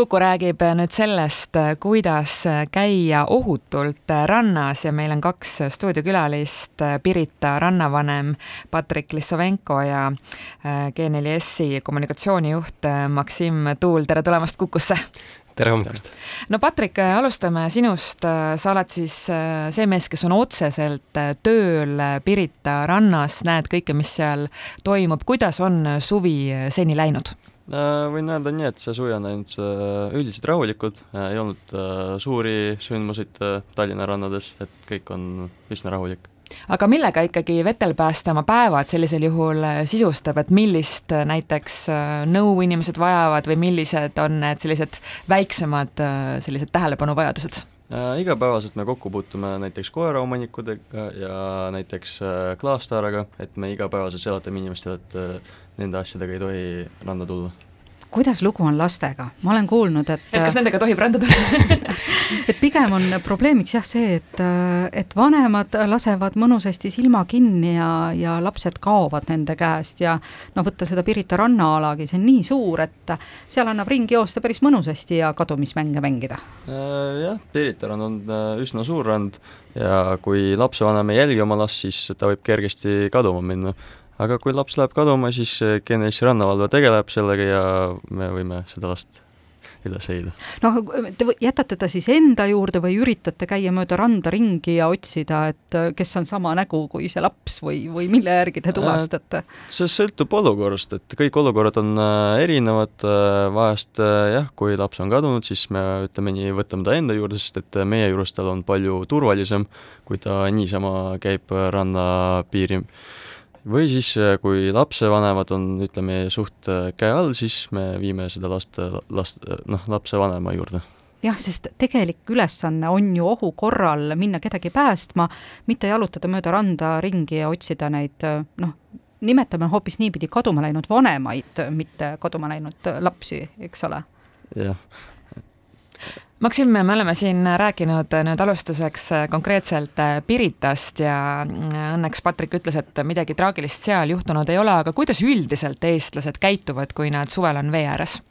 Kuku räägib nüüd sellest, kuidas käia ohutult rannas ja meil on kaks stuudiokülalist, Pirita rannavanem Patrik Lissovenko ja G4S-i kommunikatsioonijuht Maksim Tuul, tere tulemast Kukusse! tere hommikust! no Patrik, alustame sinust, sa oled siis see mees, kes on otseselt tööl Pirita rannas, näed kõike, mis seal toimub, kuidas on suvi seni läinud? Äh, võin öelda nii, et see suvi on läinud äh, üldiselt rahulikult, äh, ei olnud suuri sündmuseid Tallinna rannades, et kõik on üsna rahulik. aga millega ikkagi vetelpääste oma päevad sellisel juhul sisustab, et millist näiteks nõu inimesed vajavad või millised on need sellised väiksemad sellised tähelepanuvajadused? igapäevaselt me kokku puutume näiteks koeraomanikudega ja näiteks klaastaaraga, et me igapäevaselt seletame inimestele, et nende asjadega ei tohi randa tulla. Kuidas lugu on lastega, ma olen kuulnud, et et kas nendega tohib randa tulla? Et pigem on probleemiks jah see, et, et vanemad lasevad mõnusasti silma kinni ja, ja lapsed kaovad nende käest ja no võtta seda Pirita rannaalagi, see on nii suur, et seal annab ringi joosta päris mõnusasti ja kadumismänge mängida. Äh, jah, Pirita rand on äh, üsna suur rand ja kui lapsevanem ei jälgi oma last, siis ta võib kergesti kaduma minna aga kui laps läheb kaduma, siis GNS rannavalve tegeleb sellega ja me võime seda last üles leida. noh, te jätate ta siis enda juurde või üritate käia mööda randa ringi ja otsida, et äh, kes on sama nägu kui see laps või, või mille järgi te tuvastate? see sõltub olukorrast, et kõik olukorrad on äh, erinevad, äh, vahest jah, kui laps on kadunud, siis me ütleme nii, võtame ta enda juurde, sest et meie juures tal on palju turvalisem, kui ta niisama käib rannapiiri või siis, äh, kui lapsevanemad on, ütleme, suht äh, käe all, siis me viime seda last, last, noh, lapsevanema juurde jah, sest tegelik ülesanne on ju ohu korral minna kedagi päästma, mitte jalutada mööda randa ringi ja otsida neid noh, nimetame hoopis niipidi kaduma läinud vanemaid, mitte kaduma läinud lapsi, eks ole. jah, Maksim, me oleme siin rääkinud nüüd alustuseks konkreetselt Piritast ja õnneks Patrik ütles, et midagi traagilist seal juhtunud ei ole, aga kuidas üldiselt eestlased käituvad, kui nad suvel on vee ääres?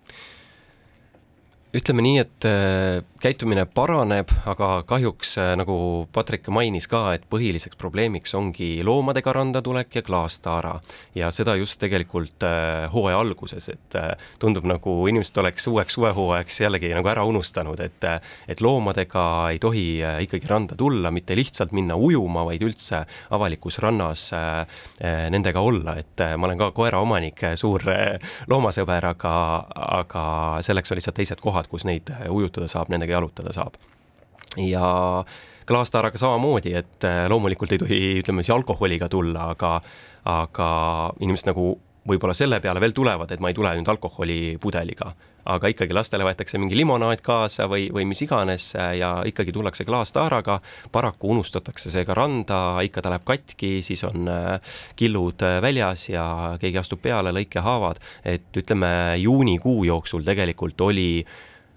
Ütleme nii, et äh, käitumine paraneb, aga kahjuks äh, nagu Patrik mainis ka, et põhiliseks probleemiks ongi loomadega randa tulek ja klaastaara. ja seda just tegelikult äh, hooaja alguses, et tundub nagu inimesed oleks uueks suvehooajaks jällegi nagu ära unustanud, et et loomadega ei tohi ikkagi randa tulla, mitte lihtsalt minna ujuma, vaid üldse avalikus rannas nendega olla, et ma olen ka koeraomanik, suur loomasõber, aga, aga selleks on lihtsalt teised kohad, kohad, kus neid äh, ujutada saab, nendega jalutada saab. ja klaastaaraga samamoodi, et äh, loomulikult ei tohi, ütleme siis alkoholiga tulla, aga, aga inimesed nagu võib-olla selle peale veel tulevad, et ma ei tule nüüd alkoholipudeliga, aga ikkagi lastele võetakse mingi limonaad kaasa või, või mis iganes ja ikkagi tullakse klaastaaraga, paraku unustatakse see ka randa, ikka ta läheb katki, siis on äh, killud väljas ja keegi astub peale, lõikehaavad, et ütleme, juunikuu jooksul tegelikult oli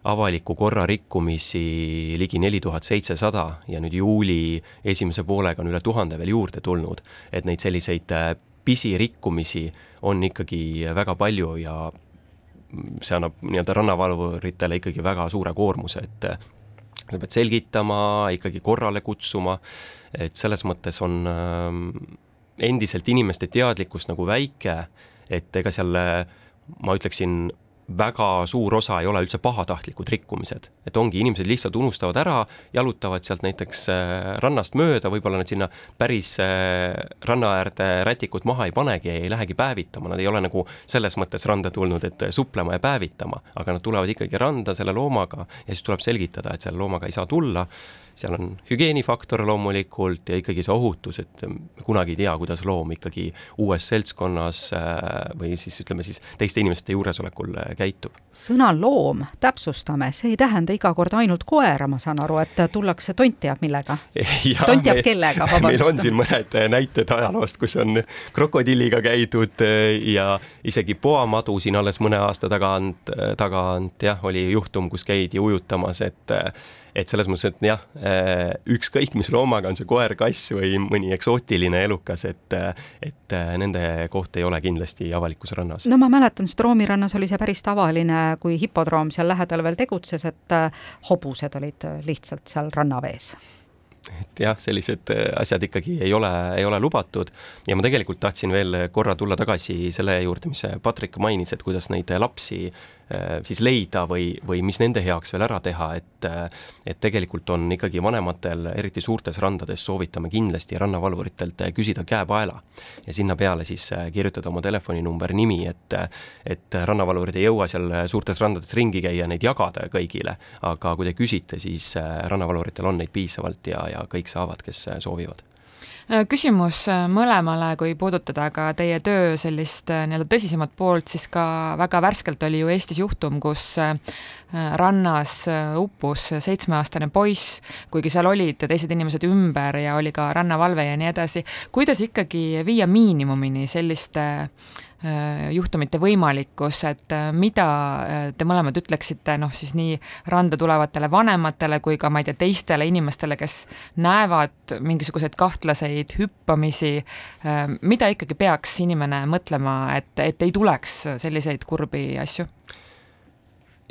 avaliku korra rikkumisi ligi neli tuhat seitsesada ja nüüd juuli esimese poolega on üle tuhande veel juurde tulnud. et neid selliseid äh, pisirikkumisi on ikkagi väga palju ja see annab nii-öelda rannavalvuritele ikkagi väga suure koormuse, et äh, sa pead selgitama, ikkagi korrale kutsuma, et selles mõttes on ähm, endiselt inimeste teadlikkus nagu väike, et ega seal ma ütleksin, väga suur osa ei ole üldse pahatahtlikud rikkumised, et ongi, inimesed lihtsalt unustavad ära, jalutavad sealt näiteks äh, rannast mööda, võib-olla nad sinna päris äh, ranna äärde rätikut maha ei panegi, ei lähegi päevitama, nad ei ole nagu selles mõttes randa tulnud, et suplema ja päevitama, aga nad tulevad ikkagi randa selle loomaga ja siis tuleb selgitada, et selle loomaga ei saa tulla. Seal on hügieenifaktor loomulikult ja ikkagi see ohutus, et kunagi ei tea, kuidas loom ikkagi uues seltskonnas äh, või siis ütleme siis teiste inimeste juuresolekul äh, käitub. sõna loom, täpsustame, see ei tähenda iga kord ainult koera, ma saan aru, et tullakse tont teab millega. tont teab kellega, vabandust. meil on siin mõned näited ajaloost, kus on krokodilliga käidud äh, ja isegi poamadu siin alles mõne aasta tagant, tagant jah, oli juhtum, kus käidi ujutamas, et et selles mõttes, et jah, ükskõik mis loomaga, on see koer, kass või mõni eksootiline elukas, et, et nende koht ei ole kindlasti avalikus rannas. no ma mäletan, Stroomi rannas oli see päris tavaline, kui hipodroom seal lähedal veel tegutses, et hobused olid lihtsalt seal rannavees et jah, sellised äh, asjad ikkagi ei ole, ei ole lubatud. Ja ma tegelikult tahtsin veel korra tulla tagasi selle juurde, mis Patrik mainis, et kuidas neid lapsi Äh, siis leida või, või mis nende heaks veel ära teha, et äh, et tegelikult on ikkagi vanematel, eriti suurtes randades, soovitame kindlasti rannavalvuritelt küsida käepaela ja sinna peale siis kirjutada oma telefoninumber, nimi, et et rannavalvurid ei jõua seal suurtes randades ringi käia, neid jagada kõigile, aga kui te küsite, siis rannavalvuritel on neid piisavalt ja, ja kõik saavad, kes soovivad Äh, küsimus äh, mõlemale, kui puudutada ka teie töö sellist äh, nii-öelda tõsisemat poolt, siis ka väga värskelt oli ju Eestis juhtum, kus rannas uppus seitsmeaastane poiss, kuigi seal olid teised inimesed ümber ja oli ka rannavalve ja nii edasi. kuidas ikkagi viia miinimumini selliste Äh, juhtumite võimalikkus, et äh, mida äh, te mõlemad ütleksite, noh siis nii randa tulevatele vanematele kui ka ma ei tea, teistele inimestele, kes näevad mingisuguseid kahtlaseid hüppamisi, mida ikkagi peaks inimene mõtlema, et, et ei tuleks selliseid kurbi asju?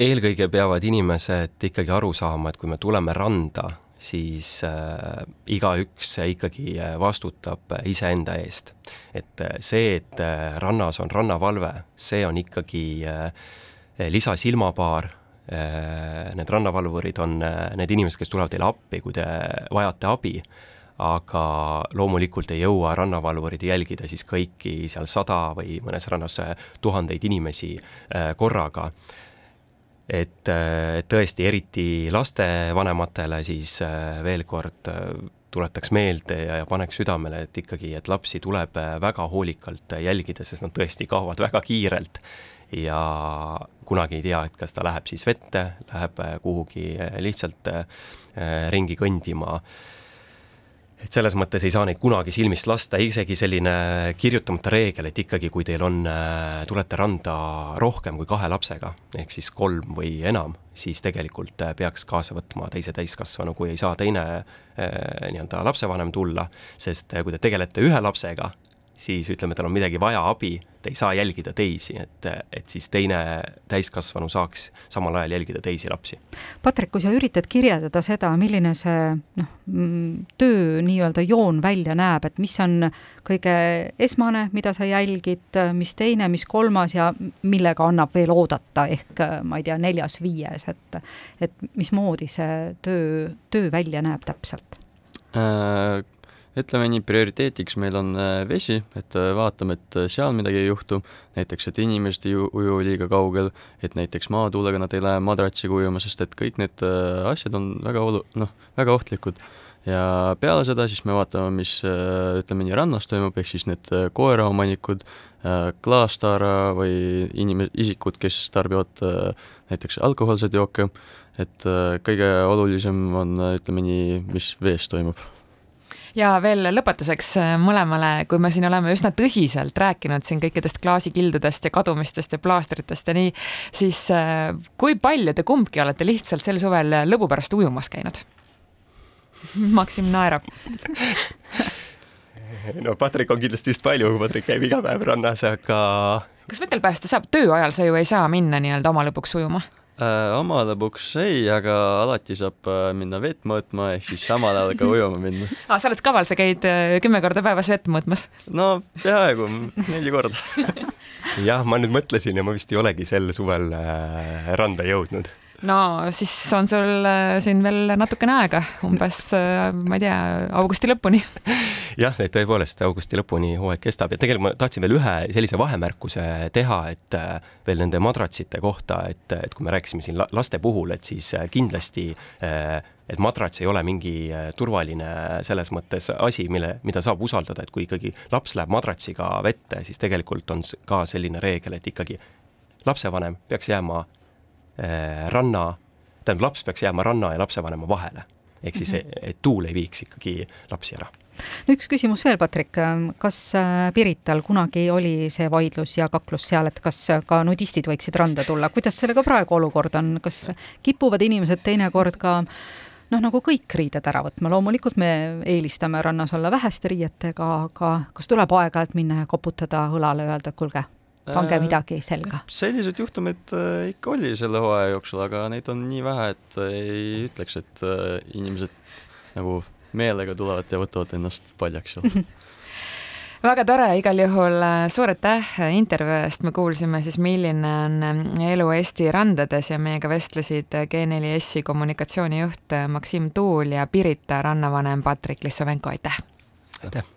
eelkõige peavad inimesed ikkagi aru saama, et kui me tuleme randa, siis äh, igaüks ikkagi äh, vastutab äh, iseenda eest. et äh, see, et äh, rannas on rannavalve, see on ikkagi äh, lisasilmapaar äh,, need rannavalvurid on äh, need inimesed, kes tulevad teile appi, kui te vajate abi, aga loomulikult ei jõua rannavalvurid jälgida siis kõiki seal sada või mõnes rannas tuhandeid inimesi äh, korraga et, et tõesti, eriti lastevanematele siis äh, veel kord äh, tuletaks meelde ja, ja paneks südamele, et ikkagi, et lapsi tuleb äh, väga hoolikalt jälgida, sest nad tõesti kaovad väga kiirelt. Ja kunagi ei tea, et kas ta läheb siis vette, läheb kuhugi lihtsalt ringi kõndima et selles mõttes ei saa neid kunagi silmist lasta, isegi selline kirjutamata reegel, et ikkagi, kui teil on, äh, tulete randa rohkem kui kahe lapsega, ehk siis kolm või enam, siis tegelikult äh, peaks kaasa võtma teise täiskasvanu, kui ei saa teine äh, nii-öelda lapsevanem tulla, sest kui te tegelete ühe lapsega, siis ütleme, tal on midagi vaja, abi, ta ei saa jälgida teisi, et, et siis teine täiskasvanu saaks samal ajal jälgida teisi lapsi. Patrik, kui sa üritad kirjeldada seda, milline see noh, töö nii-öelda joon välja näeb, et mis on kõige esmane, mida sa jälgid, mis teine, mis kolmas ja millega annab veel oodata, ehk ma ei tea, neljas-viies, et et mismoodi see töö, töö välja näeb täpselt äh,? Ütleme nii, prioriteetiks meil on äh, vesi, et äh, vaatame, et äh, seal midagi ei juhtu, näiteks et inimesed ei uju liiga kaugel, et näiteks maatuulega nad ei lähe madratsiga ujuma, sest et kõik need asjad on väga olu-, noh, väga ohtlikud. ja peale seda siis me vaatame, mis ütleme nii, rannas toimub, ehk siis need koeraomanikud, klaastaara või inim-, isikud, kes tarbivad näiteks alkohoolseid jooke, et kõige olulisem on, ütleme nii, mis vees toimub ja veel lõpetuseks äh, mõlemale, kui me siin oleme üsna tõsiselt rääkinud siin kõikidest klaasikildudest ja kadumistest ja plaastritest ja nii, siis äh, kui palju te kumbki olete lihtsalt sel suvel lõbu pärast ujumas käinud? Maksim naerab no Patrik on kindlasti vist palju, Patrik käib iga päev rannas, aga kas vetelpääste saab, töö ajal sa ju ei saa minna nii-öelda oma lõbuks ujuma? Äh,? oma lõbuks ei, aga alati saab äh, minna vett mõõtma, ehk siis samal ajal ka ujuma minna ah,. sa oled kaval, sa käid äh, kümme korda päevas vett mõõtmas? no peaaegu neli korda jah, ma nüüd mõtlesin ja ma vist ei olegi sel suvel äh, randa jõudnud no siis on sul äh, siin veel natukene aega, umbes äh, ma ei tea, augusti lõpuni. jah, et tõepoolest augusti lõpuni hooaeg kestab ja tegelikult ma tahtsin veel ühe sellise vahemärkuse teha, et äh, veel nende madratsite kohta, et, et kui me rääkisime siin laste puhul, et siis kindlasti et madrats ei ole mingi turvaline selles mõttes asi, mille, mida saab usaldada, et kui ikkagi laps läheb madratsiga vette, siis tegelikult on ka selline reegel, et ikkagi lapsevanem peaks jääma ranna, tähendab, laps peaks jääma ranna ja lapsevanema vahele. ehk siis mm, -hmm. et tuul ei viiks ikkagi lapsi ära. no üks küsimus veel, Patrik, kas äh, Pirital kunagi oli see vaidlus ja kaklus seal, et kas ka nudistid võiksid randa tulla, kuidas sellega praegu olukord on, kas kipuvad inimesed teinekord ka noh, nagu kõik riided ära võtma, loomulikult me eelistame rannas olla väheste riietega, aga kas tuleb aeg-ajalt minna ja koputada õlale öelda, et kuulge, pange midagi selga? selliseid juhtumeid äh, ikka oli selle hooaja jooksul, aga neid on nii vähe, et äh, ei ütleks, et äh, inimesed nagu meelega tulevad ja võtavad ennast paljaks seal väga tore, igal juhul suur aitäh intervjuu eest, me kuulsime siis, milline on elu Eesti randades ja meiega vestlesid G4S-i kommunikatsioonijuht Maksim Tuul ja Pirita rannavanem Patrik Lissovenko, aitäh! aitäh!